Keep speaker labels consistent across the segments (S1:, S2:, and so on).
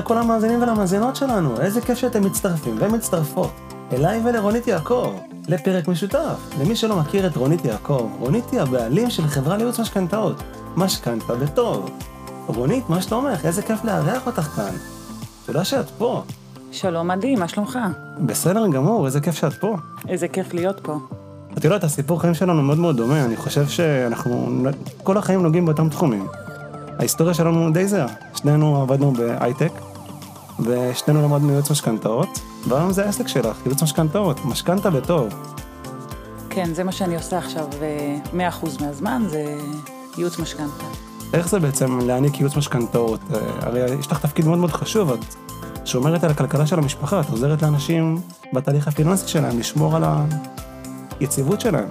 S1: לכל המאזינים ולמאזינות שלנו, איזה כיף שאתם מצטרפים ומצטרפות אליי ולרונית יעקב, לפרק משותף. למי שלא מכיר את רונית יעקב, רונית היא הבעלים של חברה לייעוץ משכנתאות, משכנתה בטוב. רונית, מה שלומך? איזה כיף לארח אותך כאן. תודה שאת פה.
S2: שלום מדהים, מה שלומך?
S1: בסדר גמור, איזה כיף שאת פה.
S2: איזה כיף להיות פה.
S1: את יודעת, הסיפור חיים שלנו מאוד מאוד דומה, אני חושב שאנחנו כל החיים נוגעים באותם תחומים. ההיסטוריה שלנו די זהה, שנינו עבדנו בהייטק, ושנינו למדנו ייעוץ משכנתאות, והיום זה העסק שלך, ייעוץ משכנתאות, משכנתה בטוב.
S2: כן, זה מה שאני עושה עכשיו, 100% מהזמן זה ייעוץ משכנתה.
S1: איך זה בעצם להעניק ייעוץ משכנתאות? אה, הרי יש לך תפקיד מאוד מאוד חשוב, את שומרת על הכלכלה של המשפחה, את עוזרת לאנשים בתהליך הפיננסי שלהם, לשמור על היציבות שלהם.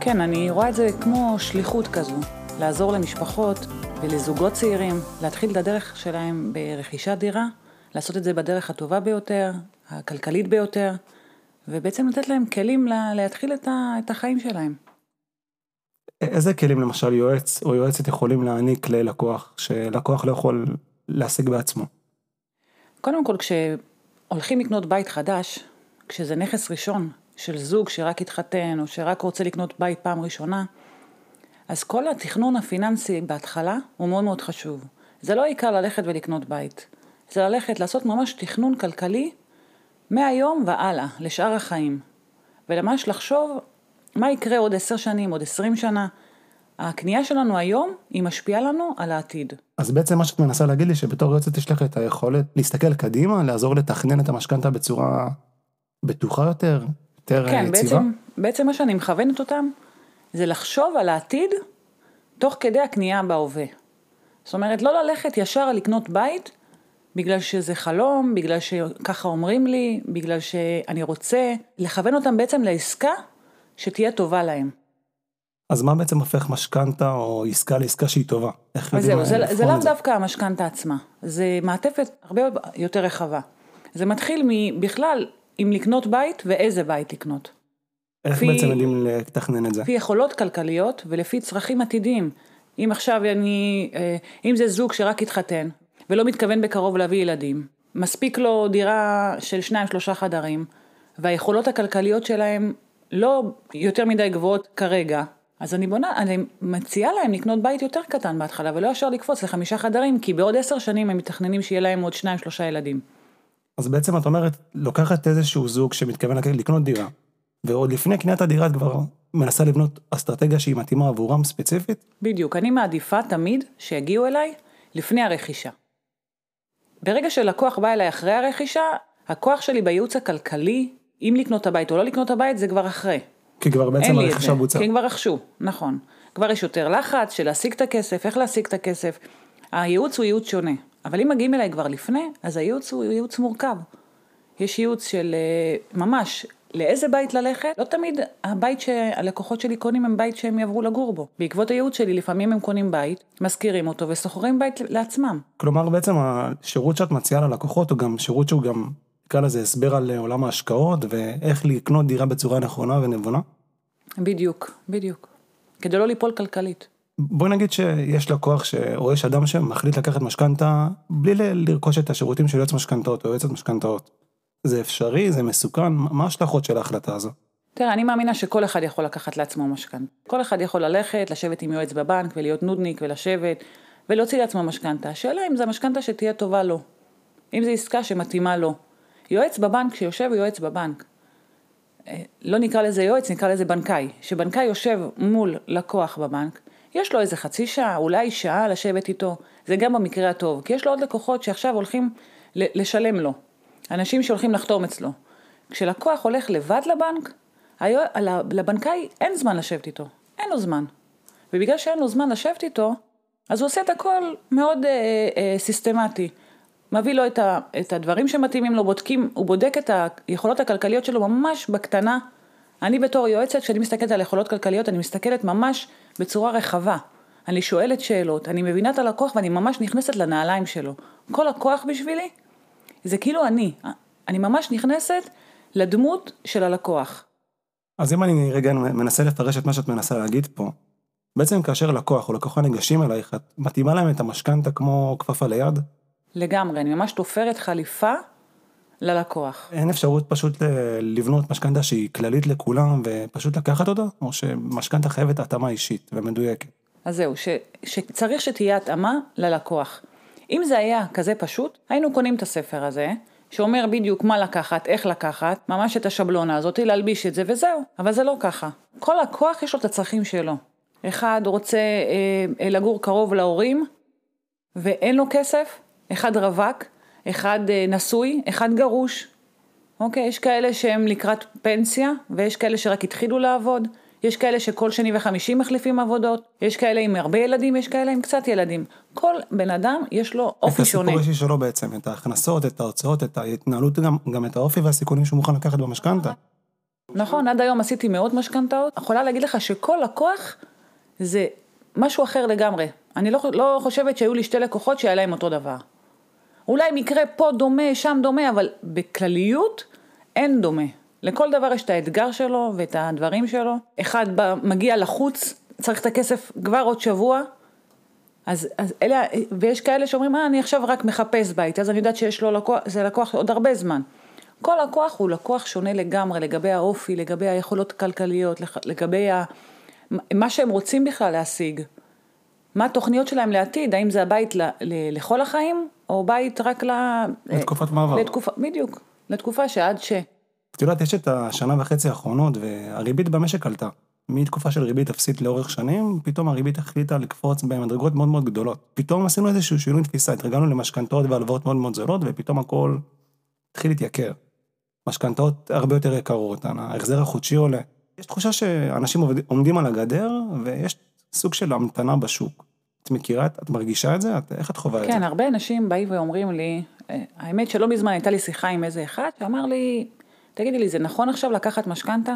S2: כן, אני רואה את זה כמו שליחות כזו, לעזור למשפחות ולזוגות צעירים להתחיל את הדרך שלהם ברכישת דירה, לעשות את זה בדרך הטובה ביותר, הכלכלית ביותר, ובעצם לתת להם כלים לה, להתחיל את, ה, את החיים שלהם.
S1: איזה כלים למשל יועץ או יועצת יכולים להעניק ללקוח, שלקוח לא יכול להשיג בעצמו?
S2: קודם כל, כשהולכים לקנות בית חדש, כשזה נכס ראשון של זוג שרק התחתן או שרק רוצה לקנות בית פעם ראשונה, אז כל התכנון הפיננסי בהתחלה הוא מאוד מאוד חשוב. זה לא העיקר ללכת ולקנות בית, זה ללכת לעשות ממש תכנון כלכלי מהיום והלאה, לשאר החיים. וממש לחשוב מה יקרה עוד עשר שנים, עוד עשרים שנה. הקנייה שלנו היום, היא משפיעה לנו על העתיד.
S1: אז בעצם מה שאת מנסה להגיד לי, שבתור יועצת יש לך את היכולת להסתכל קדימה, לעזור לתכנן את המשכנתה בצורה בטוחה יותר, יותר
S2: כן,
S1: יציבה?
S2: כן, בעצם, בעצם מה שאני מכוונת אותם, זה לחשוב על העתיד תוך כדי הקנייה בהווה. זאת אומרת, לא ללכת ישר לקנות בית בגלל שזה חלום, בגלל שככה אומרים לי, בגלל שאני רוצה, לכוון אותם בעצם לעסקה שתהיה טובה להם.
S1: אז מה בעצם הופך משכנתה או עסקה לעסקה שהיא טובה?
S2: איך יודעים זה, זה, זה לאו דווקא המשכנתה עצמה, זה מעטפת הרבה יותר רחבה. זה מתחיל מבכלל אם לקנות בית ואיזה בית לקנות.
S1: איך לפי, בעצם יודעים לתכנן את זה?
S2: לפי יכולות כלכליות ולפי צרכים עתידיים. אם עכשיו אני, אה, אם זה זוג שרק התחתן ולא מתכוון בקרוב להביא ילדים, מספיק לו דירה של שניים שלושה חדרים והיכולות הכלכליות שלהם לא יותר מדי גבוהות כרגע, אז אני בונה, אני מציעה להם לקנות בית יותר קטן בהתחלה ולא ישר לקפוץ לחמישה חדרים כי בעוד עשר שנים הם מתכננים שיהיה להם עוד שניים שלושה ילדים.
S1: אז בעצם את אומרת, לוקחת איזשהו זוג שמתכוון לקנות דירה, ועוד לפני קניית הדירה את כבר מנסה לבנות אסטרטגיה שהיא מתאימה עבורם ספציפית?
S2: בדיוק, אני מעדיפה תמיד שיגיעו אליי לפני הרכישה. ברגע שלקוח בא אליי אחרי הרכישה, הכוח שלי בייעוץ הכלכלי, אם לקנות את הבית או לא לקנות את הבית, זה כבר אחרי.
S1: כי כבר בעצם הרכישה בוצעה.
S2: כי כבר רכשו, נכון. כבר יש יותר לחץ של להשיג את הכסף, איך להשיג את הכסף. הייעוץ הוא ייעוץ שונה. אבל אם מגיעים אליי כבר לפני, אז הייעוץ הוא ייעוץ מורכב. יש ייעוץ של אה, ממש לאיזה בית ללכת, לא תמיד הבית שהלקוחות שלי קונים הם בית שהם יעברו לגור בו. בעקבות הייעוץ שלי לפעמים הם קונים בית, משכירים אותו ושוכרים בית לעצמם.
S1: כלומר בעצם השירות שאת מציעה ללקוחות הוא גם שירות שהוא גם, נקרא לזה הסבר על עולם ההשקעות ואיך לקנות דירה בצורה נכונה ונבונה?
S2: בדיוק, בדיוק. כדי לא ליפול כלכלית.
S1: בואי נגיד שיש לקוח ש... או יש אדם שמחליט לקחת משכנתה בלי לרכוש את השירותים של יועץ משכנתאות או יועצת משכנתאות. זה אפשרי, זה מסוכן, מה ההשלכות של ההחלטה הזו?
S2: תראה, אני מאמינה שכל אחד יכול לקחת לעצמו משכנתה. כל אחד יכול ללכת, לשבת עם יועץ בבנק ולהיות נודניק ולשבת ולהוציא לעצמו משכנתה. השאלה אם זו המשכנתה שתהיה טובה לו. אם זו עסקה שמתאימה לו. יועץ בבנק שיושב הוא יועץ בבנק. אה, לא נקרא לזה יועץ, נקרא לזה בנקאי. שבנקאי יושב מול לקוח בבנק, יש לו איזה חצי שעה, אולי שעה לשבת איתו. זה גם במקרה הטוב, כי יש לו עוד לקוחות שעכשיו הולכים לשלם לו. אנשים שהולכים לחתום אצלו. כשלקוח הולך לבד לבנק, לבנקאי אין זמן לשבת איתו, אין לו זמן. ובגלל שאין לו זמן לשבת איתו, אז הוא עושה את הכל מאוד אה, אה, סיסטמטי. מביא לו את, ה, את הדברים שמתאימים לו, בודקים, הוא בודק את היכולות הכלכליות שלו ממש בקטנה. אני בתור יועצת, כשאני מסתכלת על יכולות כלכליות, אני מסתכלת ממש בצורה רחבה. אני שואלת שאלות, אני מבינה את הלקוח ואני ממש נכנסת לנעליים שלו. כל לקוח בשבילי זה כאילו אני, אני ממש נכנסת לדמות של הלקוח.
S1: אז אם אני רגע מנסה לפרש את מה שאת מנסה להגיד פה, בעצם כאשר לקוח או לקוחה ניגשים אלייך, את מתאימה להם את המשכנתה כמו כפפה ליד?
S2: לגמרי, אני ממש תופרת חליפה ללקוח.
S1: אין אפשרות פשוט לבנות משכנתה שהיא כללית לכולם ופשוט לקחת אותה? או שמשכנתה חייבת התאמה אישית ומדויקת?
S2: אז זהו, ש, שצריך שתהיה התאמה ללקוח. אם זה היה כזה פשוט, היינו קונים את הספר הזה, שאומר בדיוק מה לקחת, איך לקחת, ממש את השבלונה הזאת, להלביש את זה וזהו. אבל זה לא ככה. כל לקוח יש לו את הצרכים שלו. אחד רוצה אה, לגור קרוב להורים, ואין לו כסף, אחד רווק, אחד אה, נשוי, אחד גרוש. אוקיי, יש כאלה שהם לקראת פנסיה, ויש כאלה שרק התחילו לעבוד. יש כאלה שכל שני וחמישי מחליפים עבודות, יש כאלה עם הרבה ילדים, יש כאלה עם קצת ילדים. כל בן אדם יש לו אופי שונה.
S1: את הסיפור האישי שלו בעצם, את ההכנסות, את ההוצאות, את ההתנהלות, גם, גם את האופי והסיכונים שהוא מוכן לקחת במשכנתה.
S2: נכון, עד היום עשיתי מאות משכנתאות. יכולה להגיד לך שכל לקוח זה משהו אחר לגמרי. אני לא, לא חושבת שהיו לי שתי לקוחות שהיה להם אותו דבר. אולי מקרה פה דומה, שם דומה, אבל בכלליות אין דומה. לכל דבר יש את האתגר שלו ואת הדברים שלו. אחד בא, מגיע לחוץ, צריך את הכסף כבר עוד שבוע, אז, אז אלה, ויש כאלה שאומרים, אה, אני עכשיו רק מחפש בית, אז אני יודעת שיש לו לקוח, זה לקוח עוד הרבה זמן. כל לקוח הוא לקוח שונה לגמרי, לגבי האופי, לגבי היכולות הכלכליות, לגבי ה, מה שהם רוצים בכלל להשיג. מה התוכניות שלהם לעתיד, האם זה הבית ל, ל, לכל החיים, או בית רק ל...
S1: לתקופת מעבר.
S2: לתקופה, בדיוק, לתקופה שעד ש...
S1: את יודעת, יש את השנה וחצי האחרונות, והריבית במשק עלתה. מתקופה של ריבית אפסית לאורך שנים, פתאום הריבית החליטה לקפוץ במדרגות מאוד מאוד גדולות. פתאום עשינו איזשהו שינוי תפיסה, התרגלנו למשכנתאות והלוואות מאוד מאוד זולות, ופתאום הכל התחיל להתייקר. משכנתאות הרבה יותר יקרות, ההחזר החודשי עולה. יש תחושה שאנשים עומדים על הגדר, ויש סוג של המתנה בשוק. את מכירה, את מרגישה את זה? את, איך את חווה
S2: כן,
S1: את זה?
S2: כן, הרבה אנשים באים ואומרים לי, אה, האמת שלא מזמן הייתה לי שיחה עם איזה אחד, שאמר לי, תגידי לי, זה נכון עכשיו לקחת משכנתה?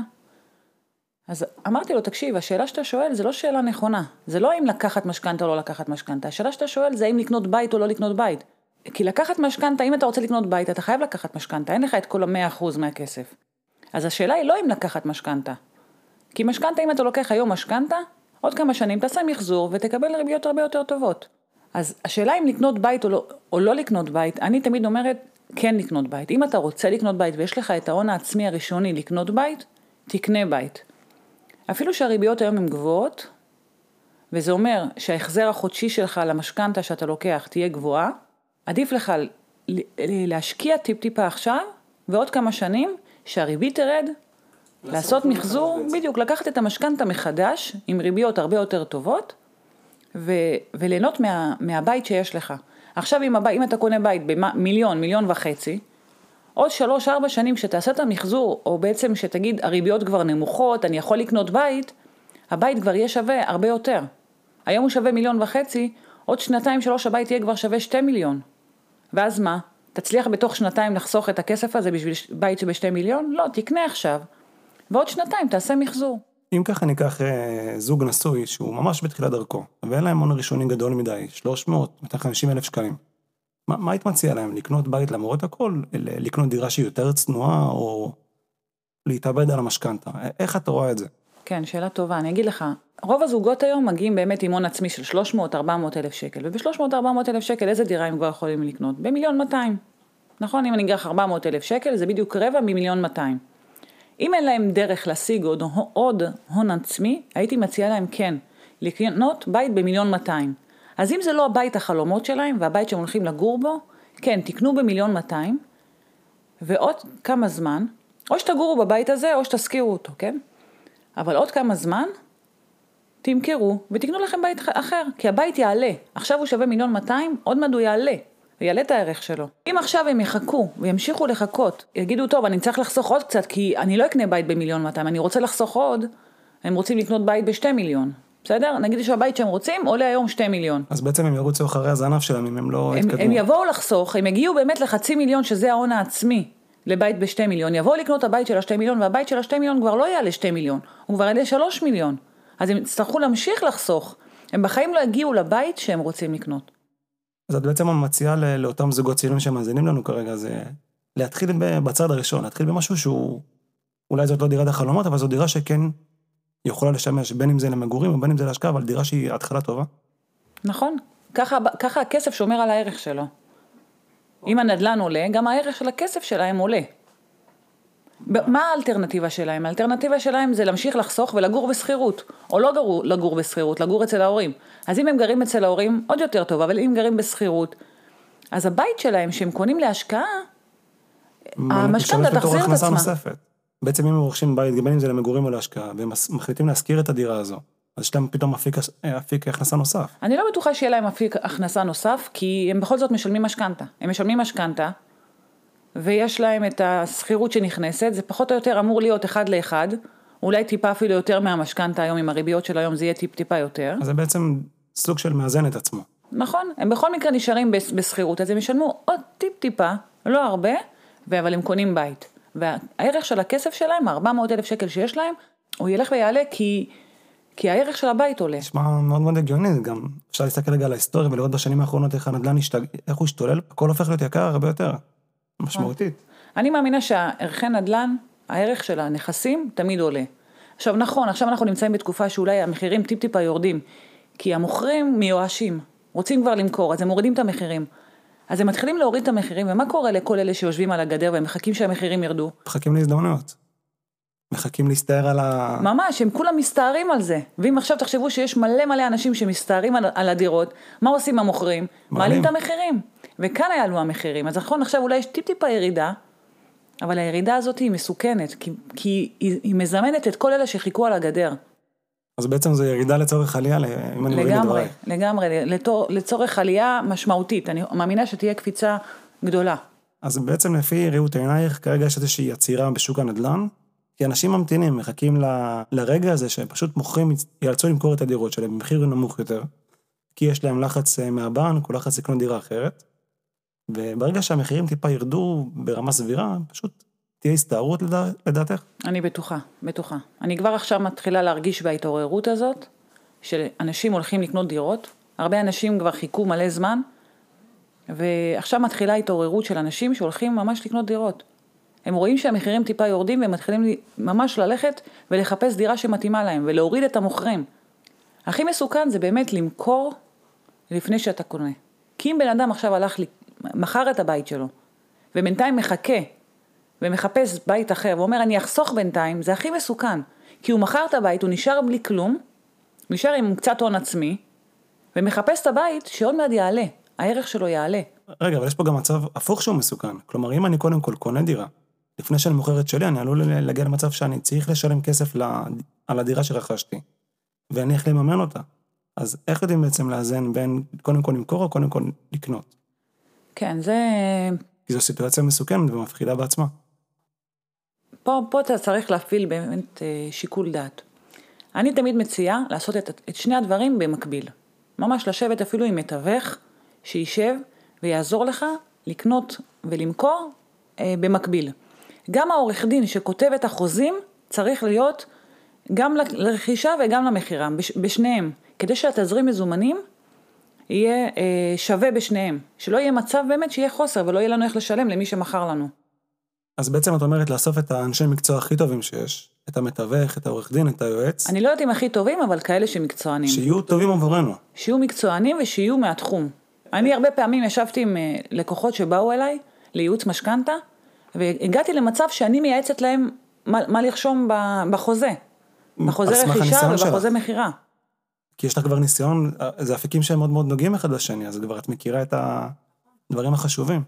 S2: אז אמרתי לו, תקשיב, השאלה שאתה שואל זה לא שאלה נכונה. זה לא אם לקחת משכנתה או לא לקחת משכנתה. השאלה שאתה שואל זה אם לקנות בית או לא לקנות בית. כי לקחת משכנתה, אם אתה רוצה לקנות בית, אתה חייב לקחת משכנתה, אין לך את כל המאה אחוז מהכסף. אז השאלה היא לא אם לקחת משכנתה. כי משכנתה, אם אתה לוקח היום משכנתה, עוד כמה שנים תעשה מחזור ותקבל ריביות הרבה יותר טובות. אז השאלה אם לקנות בית או לא, או לא לקנות בית, אני תמיד אומרת, כן לקנות בית. אם אתה רוצה לקנות בית ויש לך את ההון העצמי הראשוני לקנות בית, תקנה בית. אפילו שהריביות היום הן גבוהות, וזה אומר שההחזר החודשי שלך למשכנתה שאתה לוקח תהיה גבוהה, עדיף לך להשקיע טיפ-טיפה עכשיו, ועוד כמה שנים, שהריבית תרד, לעשות מחזור, בדיוק, לקחת את המשכנתה מחדש, עם ריביות הרבה יותר טובות, ו- וליהנות מה- מהבית שיש לך. עכשיו אם, הבית, אם אתה קונה בית במיליון, מיליון וחצי, עוד שלוש, ארבע שנים כשתעשה את המחזור, או בעצם שתגיד הריביות כבר נמוכות, אני יכול לקנות בית, הבית כבר יהיה שווה הרבה יותר. היום הוא שווה מיליון וחצי, עוד שנתיים שלוש הבית יהיה כבר שווה שתי מיליון. ואז מה? תצליח בתוך שנתיים לחסוך את הכסף הזה בשביל בית שבשתי מיליון? לא, תקנה עכשיו, ועוד שנתיים תעשה מחזור.
S1: אם ככה ניקח אה, זוג נשוי שהוא ממש בתחילת דרכו, ואין להם הון ראשוני גדול מדי, 300, 250 אלף שקלים. מה, מה היית מציע להם? לקנות בית למרות הכל? לקנות דירה שהיא יותר צנועה, או להתאבד על המשכנתה? איך את רואה את זה?
S2: כן, שאלה טובה. אני אגיד לך, רוב הזוגות היום מגיעים באמת עם הון עצמי של 300-400 אלף שקל, וב-300-400 אלף שקל איזה דירה הם כבר יכולים לקנות? במיליון 200. נכון, אם אני אגרח 400 אלף שקל, זה בדיוק רבע ממיליון 200. אם אין להם דרך להשיג עוד, עוד הון עצמי, הייתי מציעה להם כן, לקנות בית במיליון 200. אז אם זה לא הבית החלומות שלהם והבית שהם הולכים לגור בו, כן, תקנו במיליון 200, ועוד כמה זמן, או שתגורו בבית הזה או שתשכירו אותו, כן? אבל עוד כמה זמן, תמכרו ותקנו לכם בית אחר, כי הבית יעלה. עכשיו הוא שווה מיליון 200, עוד מעט הוא יעלה. ויעלה את הערך שלו. אם עכשיו הם יחכו וימשיכו לחכות, יגידו, טוב, אני צריך לחסוך עוד קצת, כי אני לא אקנה בית במיליון 200, אני רוצה לחסוך עוד, הם רוצים לקנות בית בשתי מיליון. בסדר? נגיד שהבית שהם רוצים עולה היום שתי מיליון.
S1: אז בעצם הם ירוצו אחרי הזנב שלהם אם הם לא הם, יתקדמו.
S2: הם יבואו לחסוך, הם יגיעו באמת לחצי מיליון שזה ההון העצמי לבית בשתי מיליון, יבואו לקנות הבית של השתי מיליון והבית של השתי מיליון כבר לא יעלה שתי מיליון, הוא כבר יעלה שלוש מיליון. אז הם יצטרכו להמשיך לחסוך, הם בחיים לא יגיעו לבית שהם רוצים לקנות.
S1: אז את בעצם מציעה לאותם זוגות צעירים שמאזינים לנו כרגע, זה להתחיל בצד הראשון, להתחיל במשהו שהוא, אולי זאת לא דירת החלומות, אבל זו דירה שכן יכולה לשמש, בין אם זה למגורים ובין אם זה להשקעה, אבל דירה שהיא התחלה טובה.
S2: נכון, ככה, ככה הכסף שומר על הערך שלו. אם הנדלן עולה, גם הערך של הכסף שלהם עולה. מה האלטרנטיבה שלהם? האלטרנטיבה שלהם זה להמשיך לחסוך ולגור בשכירות, או לא גרו, לגור בשכירות, לגור אצל ההורים. אז אם הם גרים אצל ההורים, עוד יותר טוב, אבל אם גרים בשכירות, אז הבית שלהם, שהם קונים להשקעה, המשכנתה תחזיר את עצמה.
S1: נוספת. בעצם אם הם רוכשים בית, בין אם זה למגורים או להשקעה, והם מחליטים להשכיר את הדירה הזו, אז יש להם פתאום אפיק, אפיק הכנסה נוסף.
S2: אני לא בטוחה שיהיה להם אפיק הכנסה נוסף, כי הם בכל זאת משלמים משכנתה. הם משלמים משכנתה, ויש להם את השכירות שנכנסת, זה פחות או יותר אמור להיות אחד לאחד, אולי טיפה אפילו יותר מהמשכנתה היום, עם הריביות של היום זה יהיה טיפ טיפה יותר.
S1: אז זה בעצם סוג של מאזן את עצמו.
S2: נכון, הם בכל מקרה נשארים בשכירות, אז הם ישלמו עוד טיפ טיפה, לא הרבה, אבל הם קונים בית. והערך של הכסף שלהם, 400 אלף שקל שיש להם, הוא ילך ויעלה כי, כי הערך של הבית עולה.
S1: נשמע מאוד מאוד הגיוני, גם אפשר להסתכל רגע על ההיסטוריה ולראות בשנים האחרונות איך הנדל"ן השתג... איך הוא השתולל, הכל הופך להיות יקר הרבה יותר, משמעותית.
S2: אני מאמינה שהערכי נדל"ן, הערך של הנכסים תמיד עולה. עכשיו נכון, עכשיו אנחנו נמצאים בתקופה שאולי המחירים טיפ-טיפה יורדים, כי המוכרים מיואשים, רוצים כבר למכור, אז הם מורידים את המחירים. אז הם מתחילים להוריד את המחירים, ומה קורה לכל אלה שיושבים על הגדר והם מחכים שהמחירים ירדו?
S1: מחכים להזדמנויות. מחכים להסתער על ה...
S2: ממש, הם כולם מסתערים על זה. ואם עכשיו תחשבו שיש מלא מלא אנשים שמסתערים על, על הדירות, מה עושים המוכרים? מעלים את המחירים. וכאן יעלו המחירים. אז נכון, עכשיו אולי יש טיפ-טיפה ירידה, אבל הירידה הזאת היא מסוכנת, כי, כי היא, היא מזמנת את כל אלה שחיכו על הגדר.
S1: אז בעצם זו ירידה לצורך עלייה, אם אני מבין את
S2: לגמרי,
S1: דבריי.
S2: לגמרי, לתור, לצורך עלייה משמעותית. אני מאמינה שתהיה קפיצה גדולה.
S1: אז בעצם לפי ראות עינייך, כרגע יש איזושהי עצירה בשוק הנדל"ן, כי אנשים ממתינים, מחכים ל... לרגע הזה שפשוט מוכרים, ייאלצו למכור את הדירות שלהם במחיר נמוך יותר, כי יש להם לחץ אה, מהבנק או לחץ לקנות דירה אחרת, וברגע שהמחירים טיפה ירדו ברמה סבירה, פשוט תהיה הסתערות לדע... לדעתך.
S2: אני בטוחה, בטוחה. אני כבר עכשיו מתחילה להרגיש בהתעוררות הזאת, שאנשים הולכים לקנות דירות, הרבה אנשים כבר חיכו מלא זמן, ועכשיו מתחילה התעוררות של אנשים שהולכים ממש לקנות דירות. הם רואים שהמחירים טיפה יורדים והם מתחילים לי- ממש ללכת ולחפש דירה שמתאימה להם ולהוריד את המוכרים. הכי מסוכן זה באמת למכור לפני שאתה קונה. כי אם בן אדם עכשיו הלך, מכר את הבית שלו, ובינתיים מחכה ומחפש בית אחר ואומר אני אחסוך בינתיים, זה הכי מסוכן. כי הוא מכר את הבית, הוא נשאר בלי כלום, נשאר עם קצת הון עצמי, ומחפש את הבית שעוד מעט יעלה, הערך שלו יעלה.
S1: רגע, אבל יש פה גם מצב הפוך שהוא מסוכן. כלומר, אם אני קודם כל קונה דירה, לפני שאני מוכר את שלי, אני עלול להגיע למצב שאני צריך לשלם כסף. על הדירה שרכשתי, ואני איך לממן אותה. אז איך יודעים בעצם לאזן בין קודם כל למכור או קודם כל לקנות?
S2: כן, זה...
S1: כי זו סיטואציה מסוכנת ומפחידה בעצמה.
S2: פה, פה אתה צריך להפעיל באמת אה, שיקול דעת. אני תמיד מציעה לעשות את, את שני הדברים במקביל. ממש לשבת אפילו עם מתווך שישב ויעזור לך לקנות ולמכור אה, במקביל. גם העורך דין שכותב את החוזים צריך להיות גם לרכישה וגם למכירה, בש, בשניהם, כדי שהתזרים מזומנים יהיה אה, שווה בשניהם, שלא יהיה מצב באמת שיהיה חוסר ולא יהיה לנו איך לשלם למי שמכר לנו.
S1: אז בעצם את אומרת לאסוף את האנשי מקצוע הכי טובים שיש, את המתווך, את העורך דין, את היועץ,
S2: אני לא יודעת אם הכי טובים, אבל כאלה שמקצוענים.
S1: שיהיו טובים עבורנו.
S2: שיהיו מקצוענים ושיהיו מהתחום. אני הרבה פעמים ישבתי עם אה, לקוחות שבאו אליי לייעוץ משכנתה, והגעתי למצב שאני מייעצת להם מה, מה לרשום בחוזה. בחוזה רכישה. ובחוזה מכירה.
S1: כי יש לך כבר ניסיון, זה אפיקים שהם מאוד מאוד נוגעים אחד בשני, אז כבר את מכירה את הדברים החשובים.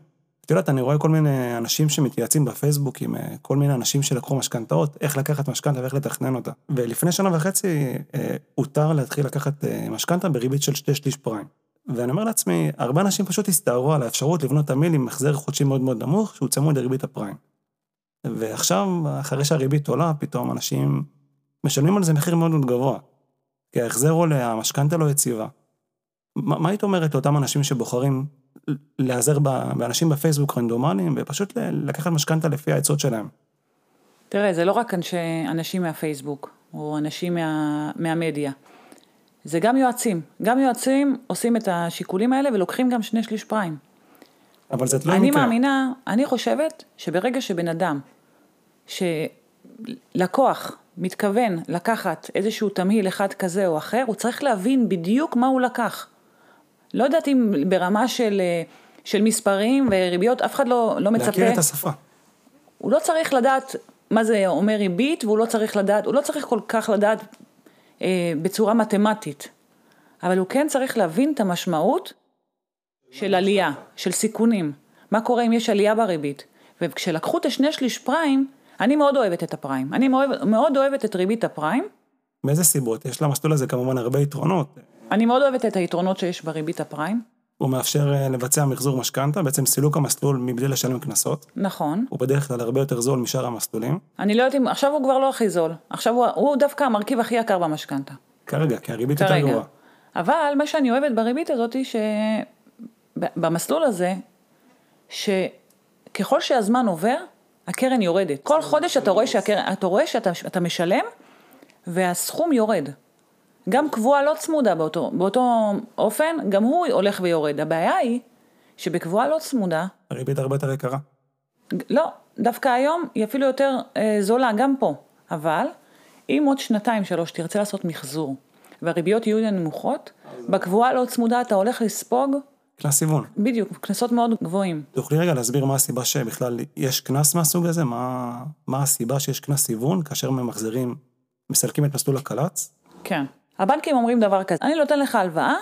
S1: את יודעת, אני רואה כל מיני אנשים שמתייעצים בפייסבוק עם אה, כל מיני אנשים שלקחו משכנתאות, איך לקחת משכנתה ואיך לתכנן אותה. ולפני שנה וחצי אה, הותר להתחיל לקחת אה, משכנתה בריבית של שתי שליש פריים. ואני אומר לעצמי, הרבה אנשים פשוט הסתערו על האפשרות לבנות תמיל עם החזר חודשי מאוד מאוד נמוך, שהוא צמוד לריבית הפריים. ועכשיו, אחרי שהריבית עולה, פתאום אנשים משלמים על זה מחיר מאוד מאוד גבוה. כי ההחזר עולה, המשכנתה לא יציבה. מה היית אומרת לאותם אנשים שבוחרים להיעזר באנשים בפייסבוק רנדומליים, ופשוט לקחת משכנתה לפי העצות שלהם?
S2: תראה, זה לא רק אנשי, אנשים מהפייסבוק, או אנשים מה, מהמדיה. זה גם יועצים. גם יועצים עושים את השיקולים האלה ולוקחים גם שני שליש פריים.
S1: אבל זה תלוי
S2: אני
S1: מקרה.
S2: מאמינה, אני חושבת שברגע שבן אדם, שלקוח מתכוון לקחת איזשהו תמהיל אחד כזה או אחר, הוא צריך להבין בדיוק מה הוא לקח. לא יודעת אם ברמה של אה, של מספרים וריביות, אף אחד לא, לא מצפה.
S1: להכיר את השפה.
S2: הוא לא צריך לדעת מה זה אומר ריבית, והוא לא צריך לדעת, הוא לא צריך כל כך לדעת אה, בצורה מתמטית, אבל הוא כן צריך להבין את המשמעות של עלייה, של סיכונים. מה קורה אם יש עלייה בריבית? וכשלקחו את השני שליש פריים, אני מאוד אוהבת את הפריים. אני מאוד, מאוד אוהבת את ריבית הפריים.
S1: מאיזה סיבות? יש למסלול הזה כמובן הרבה יתרונות.
S2: אני מאוד אוהבת את היתרונות שיש בריבית הפריים.
S1: הוא מאפשר אה, לבצע מחזור משכנתה, בעצם סילוק המסלול מבלי לשלם קנסות.
S2: נכון.
S1: הוא בדרך כלל הרבה יותר זול משאר המסלולים.
S2: אני לא יודעת אם, עכשיו הוא כבר לא הכי זול. עכשיו הוא, הוא דווקא המרכיב הכי יקר במשכנתה.
S1: כרגע, כי הריבית יותר גרועה.
S2: אבל מה שאני אוהבת בריבית הזאת, שבמסלול הזה, שככל שהזמן עובר, הקרן יורדת. כל חודש אתה רואה, שהקרן, אתה, רואה שאתה אתה משלם, והסכום יורד. גם קבועה לא צמודה באותו, באותו אופן, גם הוא הולך ויורד. הבעיה היא שבקבועה לא צמודה...
S1: הריבית הרבה יותר יקרה.
S2: לא, דווקא היום היא אפילו יותר אה, זולה, גם פה. אבל אם עוד שנתיים, שלוש, תרצה לעשות מחזור, והריביות יהיו נמוכות, בקבועה לא צמודה אתה הולך לספוג...
S1: קנס סיוון.
S2: בדיוק, קנסות מאוד גבוהים.
S1: תוכלי רגע להסביר מה הסיבה שבכלל יש קנס מהסוג הזה? מה, מה הסיבה שיש קנס סיוון כאשר ממחזרים, מסלקים את מסלול הקל"צ?
S2: כן. הבנקים אומרים דבר כזה, אני נותן לך הלוואה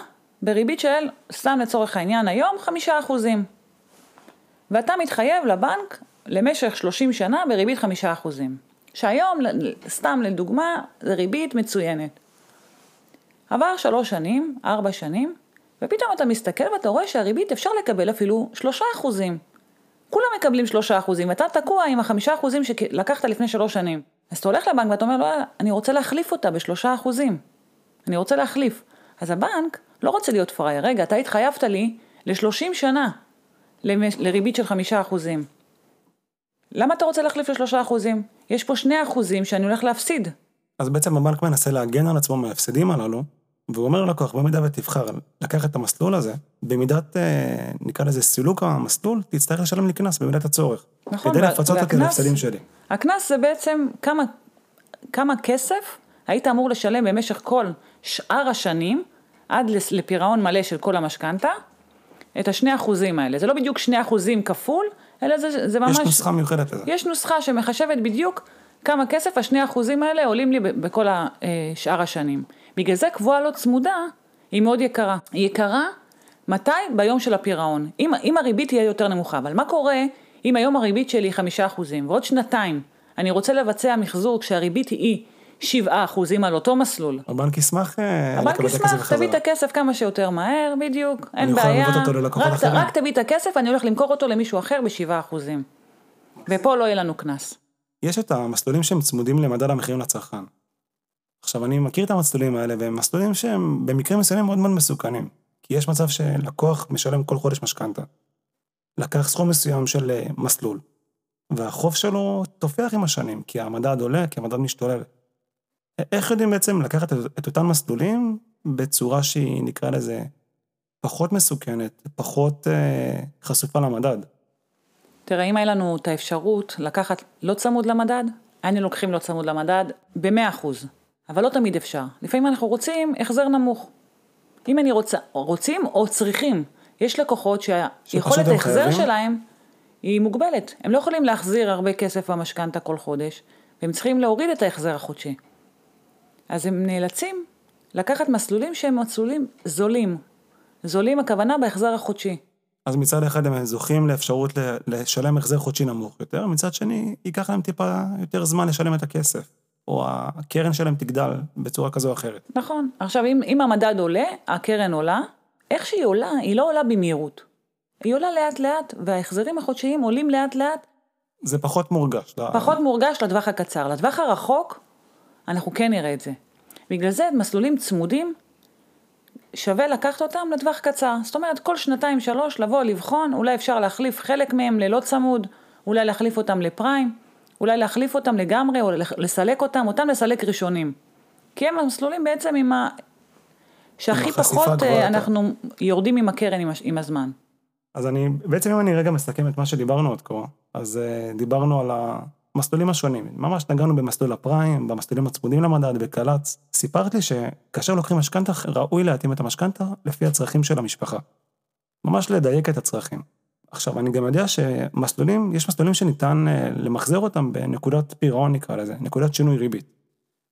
S2: בריבית של, סתם לצורך העניין היום, חמישה אחוזים. ואתה מתחייב לבנק למשך 30 שנה בריבית חמישה אחוזים. שהיום, סתם לדוגמה, זה ריבית מצוינת. עבר שלוש שנים, ארבע שנים, ופתאום אתה מסתכל ואתה רואה שהריבית אפשר לקבל אפילו שלושה אחוזים. כולם מקבלים שלושה אחוזים, ואתה תקוע עם החמישה אחוזים שלקחת לפני שלוש שנים. אז אתה הולך לבנק ואתה אומר לו, אני רוצה להחליף אותה בשלושה אחוזים. אני רוצה להחליף. אז הבנק לא רוצה להיות פראייר, רגע, אתה התחייבת לי ל-30 שנה לריבית של חמישה אחוזים. למה אתה רוצה להחליף לשלושה אחוזים? יש פה שני אחוזים שאני הולך להפסיד.
S1: אז בעצם הבנק מנסה להגן על עצמו מההפסדים הללו, והוא אומר ללקוח, במידה ותבחר לקחת את המסלול הזה, במידת, אה, נקרא לזה סילוק המסלול, תצטרך לשלם לי קנס במידת הצורך.
S2: נכון.
S1: כדי לפצות אותי על ההפסדים שלי.
S2: הקנס זה בעצם כמה, כמה כסף היית אמור לשלם במשך כל שאר השנים, עד לפירעון מלא של כל המשכנתה, את השני אחוזים האלה. זה לא בדיוק שני אחוזים כפול, אלא זה, זה ממש...
S1: יש נוסחה מיוחדת לזה.
S2: יש נוסחה שמחשבת בדיוק כמה כסף השני אחוזים האלה עולים לי בכל אה, שאר השנים. בגלל זה קבועה לא צמודה היא מאוד יקרה. היא יקרה מתי? ביום של הפירעון. אם, אם הריבית תהיה יותר נמוכה, אבל מה קורה אם היום הריבית שלי היא חמישה אחוזים ועוד שנתיים אני רוצה לבצע מחזור כשהריבית היא שבעה אחוזים על אותו מסלול.
S1: הבנק ישמח
S2: אה, לקבל את הכסף בחזרה. הבנק ישמח, תביא את הכסף כמה שיותר מהר, בדיוק, אין בעיה.
S1: רק.
S2: רק תביא את הכסף, אני הולך למכור אותו למישהו אחר בשבעה אחוזים. ופה לא יהיה לנו קנס.
S1: יש את המסלולים שהם צמודים למדד המחירים לצרכן. עכשיו, אני מכיר את המסלולים האלה, והם מסלולים שהם במקרים מסוימים מאוד מאוד מסוכנים. כי יש מצב שלקוח משלם כל חודש משכנתה. לקח סכום מסוים של אה, מסלול, והחוב שלו תופח עם השנים, כי המדד עולה, כי המדד משתולל. איך יודעים בעצם לקחת את אותם מסלולים בצורה שהיא, נקרא לזה, פחות מסוכנת, פחות אה, חשופה למדד?
S2: תראה, אם היה לנו את האפשרות לקחת לא צמוד למדד, היינו לוקחים לא צמוד למדד ב-100%, אבל לא תמיד אפשר. לפעמים אנחנו רוצים החזר נמוך. אם אני רוצה, רוצים או צריכים, יש לקוחות שהיכולת ההחזר שלהם היא מוגבלת. הם לא יכולים להחזיר הרבה כסף במשכנתה כל חודש, והם צריכים להוריד את ההחזר החודשי. אז הם נאלצים לקחת מסלולים שהם מסלולים זולים. זולים הכוונה בהחזר החודשי.
S1: אז מצד אחד הם זוכים לאפשרות לשלם החזר חודשי נמוך יותר, מצד שני ייקח להם טיפה יותר זמן לשלם את הכסף. או הקרן שלהם תגדל בצורה כזו או אחרת.
S2: נכון. עכשיו, אם, אם המדד עולה, הקרן עולה, איך שהיא עולה, היא לא עולה במהירות. היא עולה לאט לאט, וההחזרים החודשיים עולים לאט לאט.
S1: זה פחות מורגש.
S2: פחות לה... מורגש לטווח הקצר. לטווח הרחוק, אנחנו כן נראה את זה. בגלל זה מסלולים צמודים, שווה לקחת אותם לטווח קצר. זאת אומרת, כל שנתיים שלוש לבוא, לבחון, אולי אפשר להחליף חלק מהם ללא צמוד, אולי להחליף אותם לפריים, אולי להחליף אותם לגמרי, או לסלק אותם, אותם לסלק ראשונים. כי הם המסלולים בעצם עם ה... שהכי פחות אה, אנחנו יותר. יורדים עם הקרן עם, עם הזמן.
S1: אז אני, בעצם אם אני רגע מסכם את מה שדיברנו עד כה, אז uh, דיברנו על. המסלולים השונים. ממש נגענו במסלול הפריים, במסלולים הצמודים למדד, בקל"צ. סיפרת לי שכאשר לוקחים משכנתה, ראוי להתאים את המשכנתה לפי הצרכים של המשפחה. ממש לדייק את הצרכים. עכשיו, אני גם יודע שמסלולים, יש מסלולים שניתן אה, למחזר אותם בנקודת פירעון נקרא לזה, נקודת שינוי ריבית.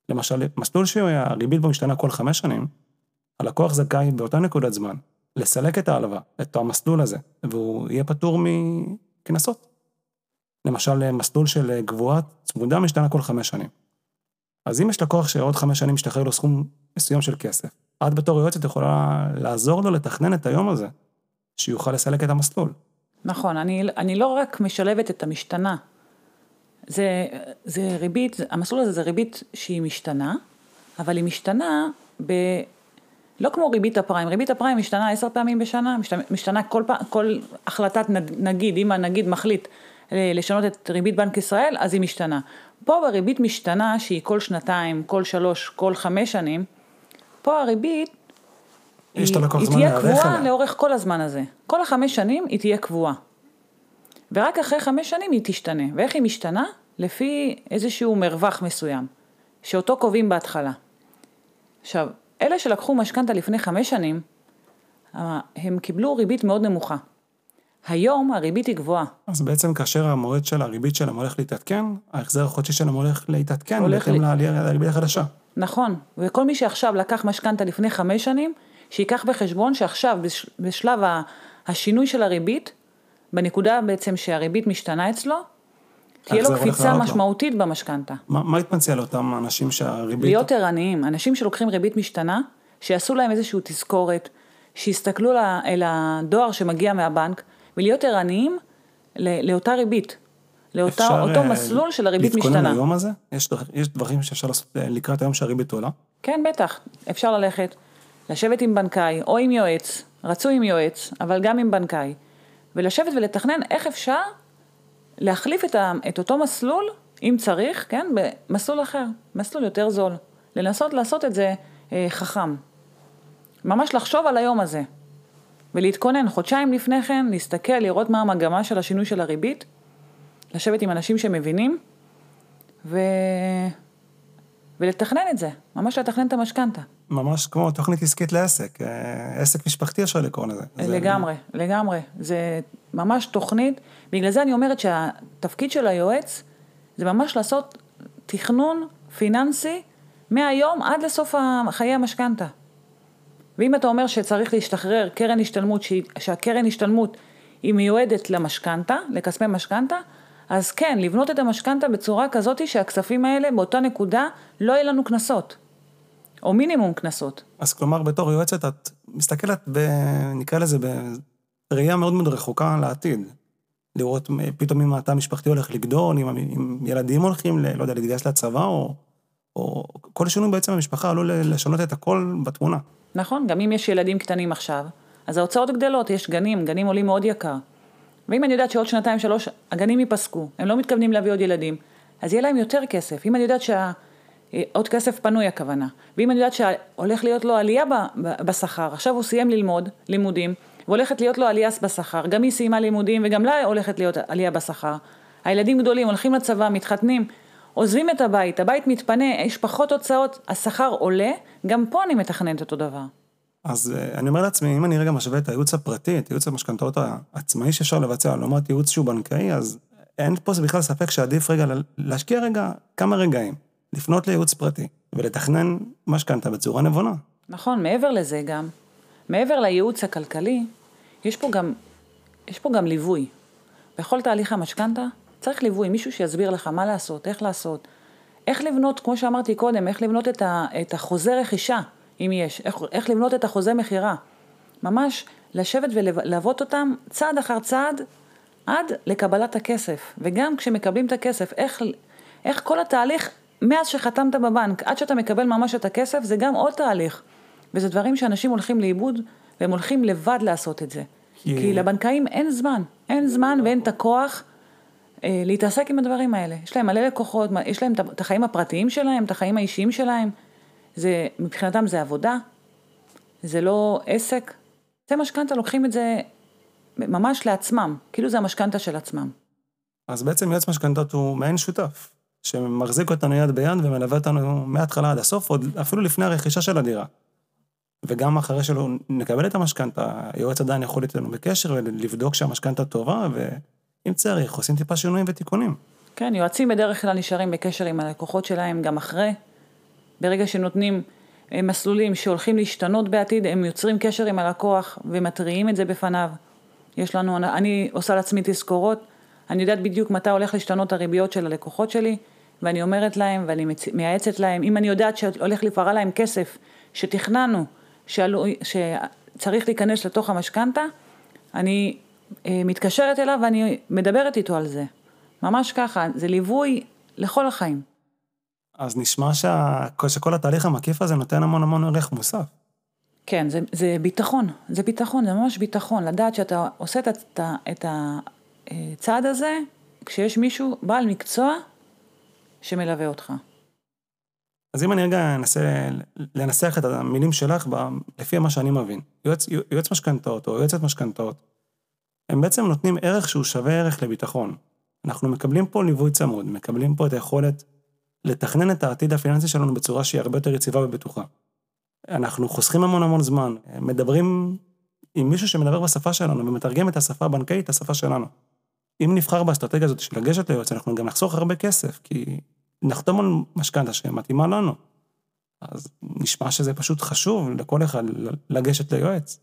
S1: למשל, מסלול שהריבית בו משתנה כל חמש שנים, הלקוח זכאי באותה נקודת זמן לסלק את ההלוואה, את המסלול הזה, והוא יהיה פטור מקנסות. למשל, מסלול של גבוהה צמודה משתנה כל חמש שנים. אז אם יש לקוח שעוד חמש שנים משתחרר לו סכום מסוים של כסף, את בתור יועצת יכולה לעזור לו לתכנן את היום הזה, שיוכל לסלק את המסלול.
S2: נכון, אני, אני לא רק משלבת את המשתנה, זה, זה ריבית, המסלול הזה זה ריבית שהיא משתנה, אבל היא משתנה ב... לא כמו ריבית הפריים, ריבית הפריים משתנה עשר פעמים בשנה, משתנה, משתנה כל, כל החלטת נגיד, אם הנגיד מחליט אה, לשנות את ריבית בנק ישראל, אז היא משתנה. פה בריבית משתנה שהיא כל שנתיים, כל שלוש, כל חמש שנים, פה הריבית היא, היא תהיה קבועה לאורך כל הזמן הזה. כל החמש שנים היא תהיה קבועה. ורק אחרי חמש שנים היא תשתנה. ואיך היא משתנה? לפי איזשהו מרווח מסוים, שאותו קובעים בהתחלה. עכשיו, אלה שלקחו משכנתה לפני חמש שנים, אה, הם קיבלו ריבית מאוד נמוכה. היום הריבית היא גבוהה.
S1: אז בעצם כאשר המועד של הריבית שלהם הולך להתעדכן, ההחזר החודשי שלהם הולך להתעדכן בהתאם לריבית החדשה.
S2: נכון, וכל מי שעכשיו לקח משכנתה לפני חמש שנים, שייקח בחשבון שעכשיו בשלב השינוי של הריבית, בנקודה בעצם שהריבית משתנה אצלו, תהיה לו קפיצה משמעותית במשכנתה.
S1: מה, מה התפנציה לאותם אנשים שהריבית...
S2: להיות ערניים, אנשים שלוקחים ריבית משתנה, שיעשו להם איזושהי תזכורת, שיסתכלו אל הדואר שמגיע מהבנק, ולהיות ערניים לאותה ריבית, לאותו אה, מסלול של הריבית משתנה. אפשר להתכונן
S1: ליום הזה? יש, יש דברים שאפשר לעשות אה, לקראת היום שהריבית עולה?
S2: כן, בטח. אפשר ללכת, לשבת עם בנקאי או עם יועץ, רצוי עם יועץ, אבל גם עם בנקאי, ולשבת ולתכנן איך אפשר להחליף את, ה, את אותו מסלול, אם צריך, כן, במסלול אחר, מסלול יותר זול. לנסות לעשות את זה אה, חכם. ממש לחשוב על היום הזה. ולהתכונן חודשיים לפני כן, להסתכל, לראות מה המגמה של השינוי של הריבית, לשבת עם אנשים שמבינים, ו... ולתכנן את זה, ממש לתכנן את המשכנתה.
S1: ממש כמו תוכנית עסקית לעסק, אה, עסק משפחתי אפשר לקרוא לזה.
S2: לגמרי, זה... לגמרי. זה ממש תוכנית, בגלל זה אני אומרת שהתפקיד של היועץ זה ממש לעשות תכנון פיננסי מהיום עד לסוף חיי המשכנתה. ואם אתה אומר שצריך להשתחרר קרן השתלמות, שהקרן השתלמות היא מיועדת למשכנתה, לכספי משכנתה, אז כן, לבנות את המשכנתה בצורה כזאת שהכספים האלה באותה נקודה לא יהיה לנו קנסות. או מינימום קנסות.
S1: אז כלומר, בתור יועצת, את מסתכלת, ב, נקרא לזה, בראייה מאוד מאוד רחוקה לעתיד. לראות פתאום אם התא המשפחתי הולך לגדול, אם, אם ילדים הולכים, ל, לא יודע, להתגייס לצבא, או, או כל שינוי בעצם במשפחה עלול לשנות את הכל בתמונה.
S2: נכון, גם אם יש ילדים קטנים עכשיו, אז ההוצאות גדלות, יש גנים, גנים עולים מאוד יקר. ואם אני יודעת שעוד שנתיים, שלוש, הגנים ייפסקו, הם לא מתכוונים להביא עוד ילדים, אז יהיה להם יותר כסף. אם אני יודעת שה... עוד כסף פנוי הכוונה. ואם אני יודעת שהולך להיות לו עלייה בשכר, עכשיו הוא סיים ללמוד, לימודים, והולכת להיות לו עלייה בשכר, גם היא סיימה לימודים וגם לה הולכת להיות עלייה בשכר. הילדים גדולים, הולכים לצבא, מתחתנים, עוזבים את הבית, הבית מתפנה, יש פחות הוצאות, השכר עולה, גם פה אני מתכננת אותו דבר.
S1: אז אה, אני אומר לעצמי, אם אני רגע משווה את הייעוץ הפרטי, את ייעוץ המשכנתאות העצמאי שאפשר לבצע, לעומת ייעוץ שהוא בנקאי, אז אין פה בכלל ספק שעדיף רגע להשקיע רגע כמה רגעים, לפנות לייעוץ פרטי ולתכנן משכנתה בצורה נבונה.
S2: נכון, מעבר לזה גם, מעבר לייעוץ הכלכלי, יש פה גם, יש פה גם ליווי. בכל תהליך המשכנתה צריך ליווי, מישהו שיסביר לך מה לעשות, איך לעשות, איך לבנות, כמו שאמרתי קודם, איך לבנות את, ה, את החוזה רכישה, אם יש, איך, איך לבנות את החוזה מכירה. ממש לשבת וללוות אותם צעד אחר צעד עד לקבלת הכסף. וגם כשמקבלים את הכסף, איך, איך כל התהליך, מאז שחתמת בבנק עד שאתה מקבל ממש את הכסף, זה גם עוד תהליך. וזה דברים שאנשים הולכים לאיבוד, והם הולכים לבד לעשות את זה. Yeah. כי לבנקאים אין זמן, אין זמן ואין את הכוח אה, להתעסק עם הדברים האלה. יש להם מלא לקוחות, יש להם את החיים הפרטיים שלהם, את החיים האישיים שלהם. זה, מבחינתם זה עבודה, זה לא עסק. זה משכנתה, לוקחים את זה ממש לעצמם, כאילו זה המשכנתה של עצמם.
S1: אז בעצם יועץ משכנתות הוא מעין שותף, שמחזיק אותנו יד ביד ומלווה אותנו מההתחלה עד הסוף, עוד אפילו לפני הרכישה של הדירה. וגם אחרי שלא נקבל את המשכנתה, היועץ עדיין יכול להיות איתנו בקשר ולבדוק שהמשכנתה טובה, ואם צריך, עושים טיפה שינויים ותיקונים.
S2: כן, יועצים בדרך כלל נשארים בקשר עם הלקוחות שלהם גם אחרי. ברגע שנותנים אה, מסלולים שהולכים להשתנות בעתיד, הם יוצרים קשר עם הלקוח ומתריעים את זה בפניו. יש לנו, אני עושה לעצמי תזכורות, אני יודעת בדיוק מתי הולך להשתנות הריביות של הלקוחות שלי, ואני אומרת להם ואני מייעצת להם, אם אני יודעת שהולך לפרע להם כסף שתכננו, שעלו, שצריך להיכנס לתוך המשכנתה, אני אה, מתקשרת אליו ואני מדברת איתו על זה. ממש ככה, זה ליווי לכל החיים.
S1: אז נשמע שה... שכל התהליך המקיף הזה נותן המון המון ערך מוסף.
S2: כן, זה, זה ביטחון, זה ביטחון, זה ממש ביטחון, לדעת שאתה עושה את, את, את הצעד הזה כשיש מישהו, בעל מקצוע, שמלווה אותך.
S1: אז אם אני רגע אנסה לנסח את המילים שלך לפי מה שאני מבין, יועץ, יועץ משכנתאות או יועצת משכנתאות, הם בעצם נותנים ערך שהוא שווה ערך לביטחון. אנחנו מקבלים פה ליווי צמוד, מקבלים פה את היכולת לתכנן את העתיד הפיננסי שלנו בצורה שהיא הרבה יותר יציבה ובטוחה. אנחנו חוסכים המון המון זמן, מדברים עם מישהו שמדבר בשפה שלנו ומתרגם את השפה הבנקאית, השפה שלנו. אם נבחר באסטרטגיה הזאת של לגשת ליועץ, אנחנו גם נחסוך הרבה כסף, כי נחתום על משכנתה שמתאימה לנו. אז נשמע שזה פשוט חשוב לכל אחד לגשת ליועץ.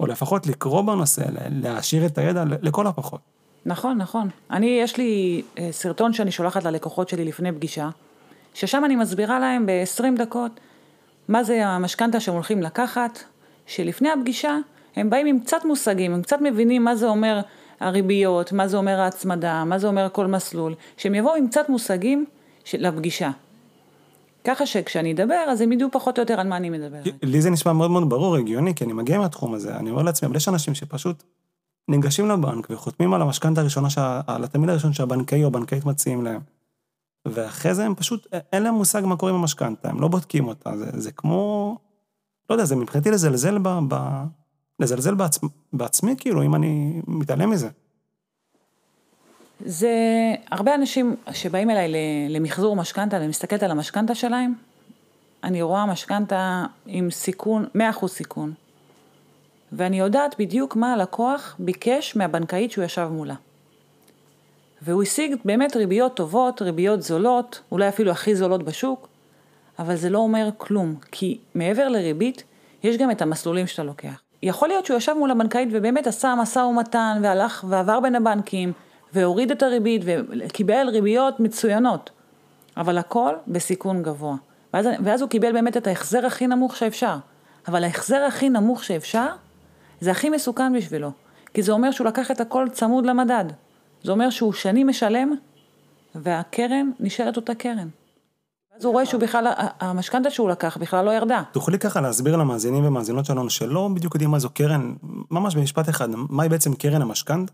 S1: או לפחות לקרוא בנושא, להעשיר את הידע לכל הפחות.
S2: נכון, נכון. אני, יש לי אה, סרטון שאני שולחת ללקוחות שלי לפני פגישה, ששם אני מסבירה להם ב-20 דקות מה זה המשכנתה שהם הולכים לקחת, שלפני הפגישה הם באים עם קצת מושגים, הם קצת מבינים מה זה אומר הריביות, מה זה אומר ההצמדה, מה זה אומר כל מסלול, שהם יבואו עם קצת מושגים של הפגישה. ככה שכשאני אדבר, אז הם ידעו פחות או יותר על מה אני מדבר.
S1: לי זה נשמע מאוד מאוד ברור, הגיוני, כי אני מגיע מהתחום הזה, אני אומר לעצמי, אבל יש אנשים שפשוט ניגשים לבנק וחותמים על המשכנתה הראשונה, שה... על התמיד הראשון שהבנקאי או הבנקאית מציעים להם. ואחרי זה הם פשוט, אין להם מושג מה קורה עם המשכנתה, הם לא בודקים אותה, זה, זה כמו, לא יודע, זה מבחינתי לזלזל ב... ב... לזלזל בעצ... בעצמי, כאילו, אם אני מתעלם מזה.
S2: זה הרבה אנשים שבאים אליי למחזור משכנתה, אני מסתכלת על המשכנתה שלהם, אני רואה משכנתה עם סיכון, 100% סיכון. ואני יודעת בדיוק מה הלקוח ביקש מהבנקאית שהוא ישב מולה. והוא השיג באמת ריביות טובות, ריביות זולות, אולי אפילו הכי זולות בשוק, אבל זה לא אומר כלום, כי מעבר לריבית, יש גם את המסלולים שאתה לוקח. יכול להיות שהוא ישב מול הבנקאית ובאמת עשה משא ומתן והלך ועבר בין הבנקים והוריד את הריבית וקיבל ריביות מצוינות, אבל הכל בסיכון גבוה. ואז, ואז הוא קיבל באמת את ההחזר הכי נמוך שאפשר. אבל ההחזר הכי נמוך שאפשר, זה הכי מסוכן בשבילו. כי זה אומר שהוא לקח את הכל צמוד למדד. זה אומר שהוא שנים משלם, והקרן נשארת אותה קרן. אז הוא רואה שהוא בכלל, המשכנתה שהוא לקח בכלל לא ירדה.
S1: תוכלי ככה להסביר למאזינים ומאזינות שלנו שלא בדיוק יודעים מה זו קרן, ממש במשפט אחד, מהי בעצם קרן המשכנתה?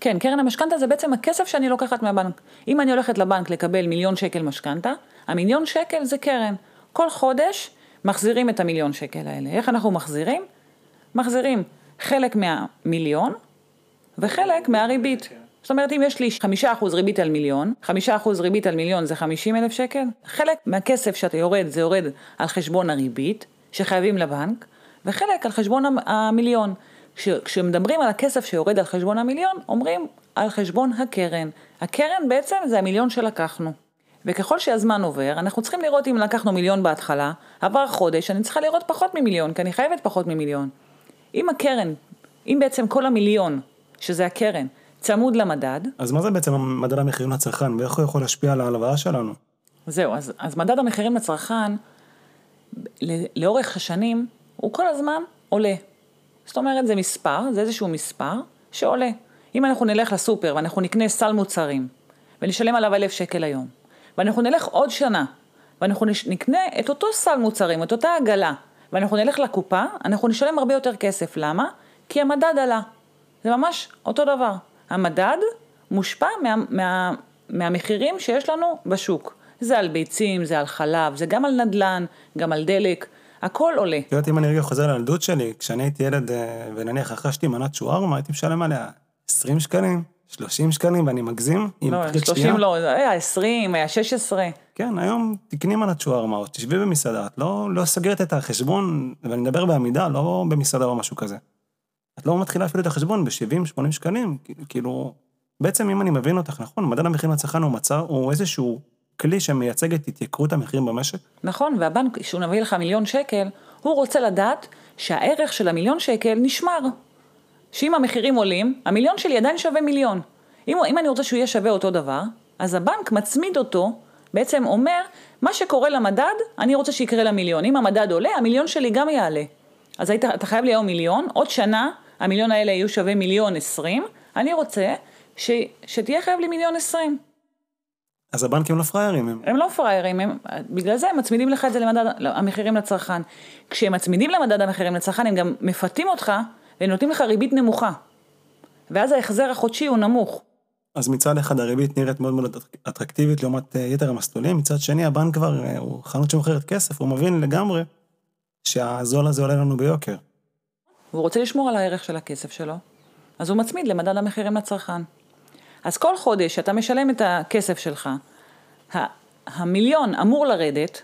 S2: כן, קרן המשכנתה זה בעצם הכסף שאני לוקחת מהבנק. אם אני הולכת לבנק לקבל מיליון שקל משכנתה, המיליון שקל זה קרן. כל חודש מחזירים את המיליון שקל האלה. איך אנחנו מחזירים? מחזירים חלק מהמיליון וחלק מהריבית. זאת אומרת, אם יש לי חמישה אחוז ריבית על מיליון, חמישה אחוז ריבית על מיליון זה חמישים אלף שקל, חלק מהכסף שאתה יורד זה יורד על חשבון הריבית שחייבים לבנק, וחלק על חשבון המיליון. כש, כשמדברים על הכסף שיורד על חשבון המיליון, אומרים על חשבון הקרן. הקרן בעצם זה המיליון שלקחנו. וככל שהזמן עובר, אנחנו צריכים לראות אם לקחנו מיליון בהתחלה, עבר חודש, אני צריכה לראות פחות ממיליון, כי אני חייבת פחות ממיליון. אם הקרן, אם בעצם כל המיליון, שזה הקרן, צמוד למדד.
S1: אז מה זה בעצם מדד המחירים לצרכן, ואיך הוא יכול להשפיע על ההלוואה שלנו?
S2: זהו, אז, אז מדד המחירים לצרכן, לאורך השנים, הוא כל הזמן עולה. זאת אומרת, זה מספר, זה איזשהו מספר שעולה. אם אנחנו נלך לסופר ואנחנו נקנה סל מוצרים, ונשלם עליו אלף שקל היום, ואנחנו נלך עוד שנה, ואנחנו נקנה את אותו סל מוצרים, את אותה עגלה, ואנחנו נלך לקופה, אנחנו נשלם הרבה יותר כסף. למה? כי המדד עלה. זה ממש אותו דבר. המדד מושפע מה, מה, מהמחירים שיש לנו בשוק. זה על ביצים, זה על חלב, זה גם על נדל"ן, גם על דלק, הכל עולה.
S1: את יודעת, אם אני רגע חוזר לילדות שלי, כשאני הייתי ילד, אה, ונניח רכשתי מנת שוארמה, הייתי משלם עליה 20 שקלים, 30 שקלים ואני מגזים.
S2: לא,
S1: פחית
S2: 30
S1: שתייה.
S2: לא, היה 20, היה 16.
S1: כן, היום תקנים על הצ'וארמה, או תשבי במסעדה, את לא, לא סוגרת את החשבון, ואני מדבר בעמידה, לא במסעדה או משהו כזה. את לא מתחילה אפילו את החשבון ב-70-80 שקלים, כאילו, בעצם אם אני מבין אותך נכון, מדד המחירים לצרכן הוא מצב, הוא איזשהו כלי שמייצג את התייקרות המחירים במשק.
S2: נכון, והבנק, כשהוא מביא לך מיליון שקל, הוא רוצה לדעת שהערך של המיליון שקל נשמר. שאם המחירים עולים, המיליון שלי עדיין שווה מיליון. אם, אם אני רוצה שהוא יהיה שווה אותו דבר, אז הבנק מצמיד אותו, בעצם אומר, מה שקורה למדד, אני רוצה שיקרה למיליון. אם המדד עולה, המיליון שלי גם יעלה. אז היית, אתה חייב לי היום מיליון, עוד שנה, המיליון האלה יהיו שווה מיליון עשרים, אני רוצה ש, שתהיה חייב לי מיליון עשרים.
S1: אז הבנקים לא פראיירים, הם...
S2: הם לא פראיירים, הם, בגלל זה הם מצמידים לך את זה למדד המחירים לצרכן. כשהם מצמידים למדד המחירים לצרכן, הם גם מפתים אותך ונותנים לך ריבית נמוכה. ואז ההחזר החודשי הוא נמוך.
S1: אז מצד אחד הריבית נראית מאוד מאוד אטרקטיבית לעומת אה, יתר המסלולים, מצד שני הבנק כבר, אה, הוא חנות שמוכרת כסף, הוא מבין לגמרי שהזול הזה עולה לנו ביוקר.
S2: והוא רוצה לשמור על הערך של הכסף שלו, אז הוא מצמיד למדד המחירים לצרכן. אז כל חודש שאתה משלם את הכסף שלך, המיליון אמור לרדת,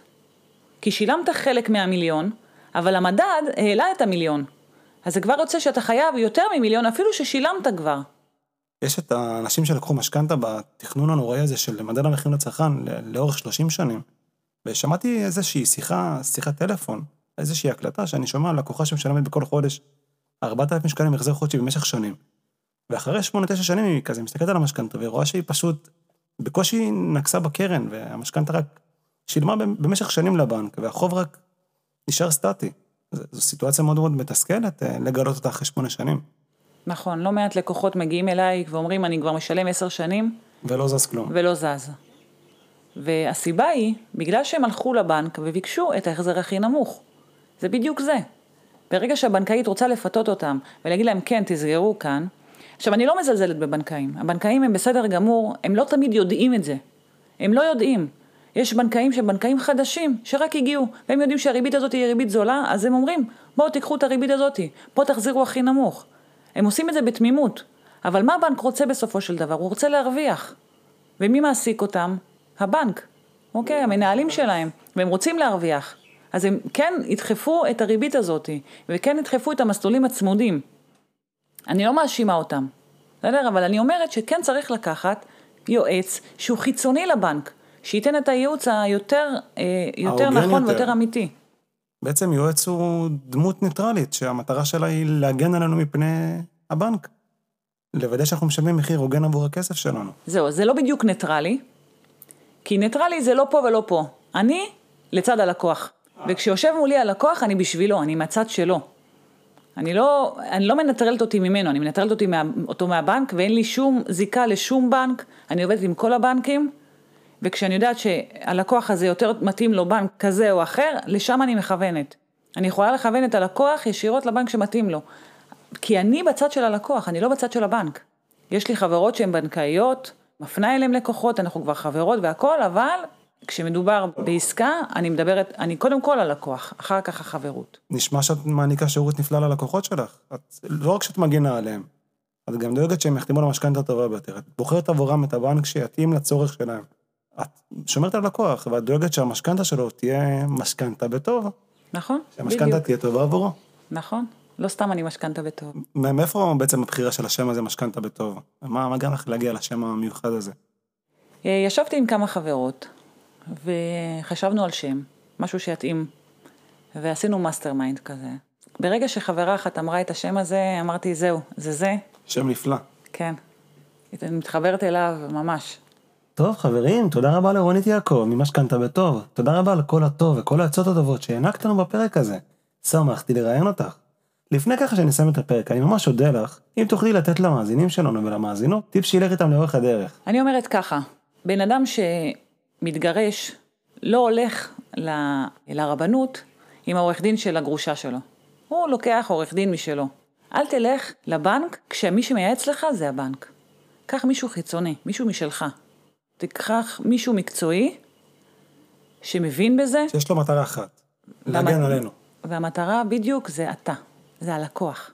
S2: כי שילמת חלק מהמיליון, אבל המדד העלה את המיליון. אז זה כבר יוצא שאתה חייב יותר ממיליון אפילו ששילמת כבר.
S1: יש את האנשים שלקחו משכנתה בתכנון הנוראי הזה של מדד המחירים לצרכן לאורך 30 שנים. ושמעתי איזושהי שיחה, שיחת טלפון, איזושהי הקלטה שאני שומע על לקוחה שמשלמת בכל חודש 4,000 שקלים החזר חודשי במשך שנים. ואחרי 8-9 שנים היא כזה מסתכלת על המשכנתה ורואה שהיא פשוט בקושי נקסה בקרן, והמשכנתה רק שילמה במשך שנים לבנק, והחוב רק נשאר סטטי. זו סיטואציה מאוד מאוד מתסכלת אה, לגלות אותה אחרי שמונה שנים,
S2: נכון, לא מעט לקוחות מגיעים אליי ואומרים, אני כבר משלם עשר שנים,
S1: ולא זז כלום.
S2: ולא זז. והסיבה היא, בגלל שהם הלכו לבנק וביקשו את ההחזר הכי נמוך. זה בדיוק זה. ברגע שהבנקאית רוצה לפתות אותם ולהגיד להם, כן, תסגרו כאן, עכשיו, אני לא מזלזלת בבנקאים. הבנקאים הם בסדר גמור, הם לא תמיד יודעים את זה. הם לא יודעים. יש בנקאים שהם בנקאים חדשים, שרק הגיעו, והם יודעים שהריבית הזאת היא ריבית זולה, אז הם אומרים, בואו תיקחו את הריבית הזאת, פה תחזירו הכי נמוך. הם עושים את זה בתמימות. אבל מה הבנק רוצה בסופו של דבר? הוא רוצה להרוויח. ומי מעסיק אותם? הבנק. אוקיי, המנהלים שלהם, והם רוצים להרוויח. אז הם כן ידחפו את הריבית הזאת, וכן ידחפו את המסלולים הצמודים. אני לא מאשימה אותם, בסדר? אבל אני אומרת שכן צריך לקחת יועץ שהוא חיצוני לבנק, שייתן את הייעוץ היותר אה, יותר נכון
S1: יותר.
S2: ויותר אמיתי.
S1: בעצם יועץ הוא דמות ניטרלית, שהמטרה שלה היא להגן עלינו מפני הבנק. לוודא שאנחנו משלמים מחיר הוגן עבור הכסף שלנו.
S2: זהו, זה לא בדיוק ניטרלי, כי ניטרלי זה לא פה ולא פה. אני לצד הלקוח, וכשיושב מולי הלקוח אני בשבילו, אני מהצד שלו. אני לא, אני לא מנטרלת אותי ממנו, אני מנטרלת אותי מה, אותו מהבנק, ואין לי שום זיקה לשום בנק, אני עובדת עם כל הבנקים, וכשאני יודעת שהלקוח הזה יותר מתאים לו בנק כזה או אחר, לשם אני מכוונת. אני יכולה לכוון את הלקוח ישירות לבנק שמתאים לו. כי אני בצד של הלקוח, אני לא בצד של הבנק. יש לי חברות שהן בנקאיות, מפנה אליהן לקוחות, אנחנו כבר חברות והכול, אבל כשמדובר בעסקה, אני מדברת, אני קודם כל הלקוח, אחר כך החברות.
S1: נשמע שאת מעניקה שירות נפלא ללקוחות שלך. את, לא רק שאת מגינה עליהם, את גם דואגת שהם יחתמו על המשכנתה הטובה ביותר. את בוחרת עבורם את הבנק שיתאים לצורך שלהם. את שומרת על לקוח, ואת דואגת שהמשכנתה שלו תהיה משכנתה בטוב.
S2: נכון?
S1: שהמשכנתה
S2: בדיוק.
S1: תהיה טובה עבורו.
S2: נכון. לא סתם אני משכנתה בטוב.
S1: מאיפה בעצם הבחירה של השם הזה, משכנתה בטוב? מה, מה גרם לך להגיע לשם המיוחד הזה?
S2: אה, ישבתי עם כמה חברות, וחשבנו על שם, משהו שיתאים, ועשינו mastermind כזה. ברגע שחברה אחת אמרה את השם הזה, אמרתי, זהו, זה זה,
S1: שם נפלא.
S2: כן. אני מתחברת אליו ממש.
S1: טוב, חברים, תודה רבה לרונית יעקב ממשכנתה בטוב. תודה רבה על כל הטוב וכל העצות הטובות שהענקת לנו בפרק הזה. שמחתי לראיין אותך. לפני ככה שנסיים את הפרק, אני ממש אודה לך, אם תוכלי לתת למאזינים שלנו ולמאזינות טיפ שילך איתם לאורך הדרך.
S2: אני אומרת ככה, בן אדם שמתגרש לא הולך ל- לרבנות עם העורך דין של הגרושה שלו. הוא לוקח עורך דין משלו. אל תלך לבנק כשמי שמייעץ לך זה הבנק. קח מישהו חיצוני, מישהו משלך. תיקח מישהו מקצועי שמבין בזה,
S1: שיש לו מטרה אחת, להגן עלינו.
S2: והמטרה בדיוק זה אתה, זה הלקוח.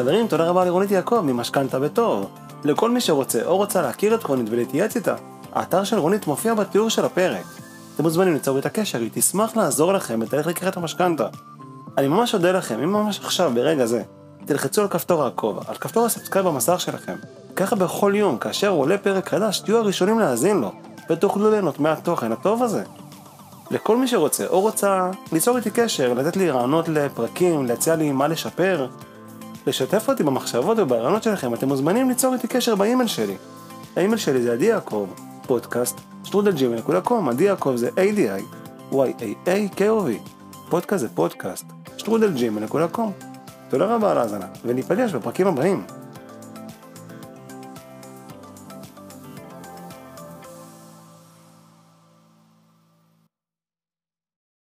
S1: חברים, תודה רבה לרונית יעקב ממשכנתה בטוב. לכל מי שרוצה או רוצה להכיר את רונית ולהתייעץ איתה, האתר של רונית מופיע בתיאור של הפרק. אתם מוזמנים ליצור איתה קשר, היא תשמח לעזור לכם בתהליך לקראת המשכנתה. אני ממש אודה לכם, אם ממש עכשיו, ברגע זה, תלחצו על כפתור העקוב, על כפתור ה subscribe במסך שלכם. ככה בכל יום, כאשר עולה פרק חדש, תהיו הראשונים להאזין לו, ותוכלו ליהנות מהתוכן הטוב הזה. לכל מי שרוצה או רוצה ליצור איתי קשר, לתת לי רעיונות לפרקים, להציע לי מה לשפר, לשתף אותי במחשבות וברעיונות שלכם, אתם מוזמנים ליצור איתי קשר באימייל שלי. האימייל שלי זה עדי יעקב, פודקאסט, שטרודל gmail.com, עדי יעקב זה ADI, Y-A-A-K-O-V, פודקאסט זה פודקאסט, שטרודל gmail.com. תודה רבה על ההאזנה, וניפגש בפרקים הבאים.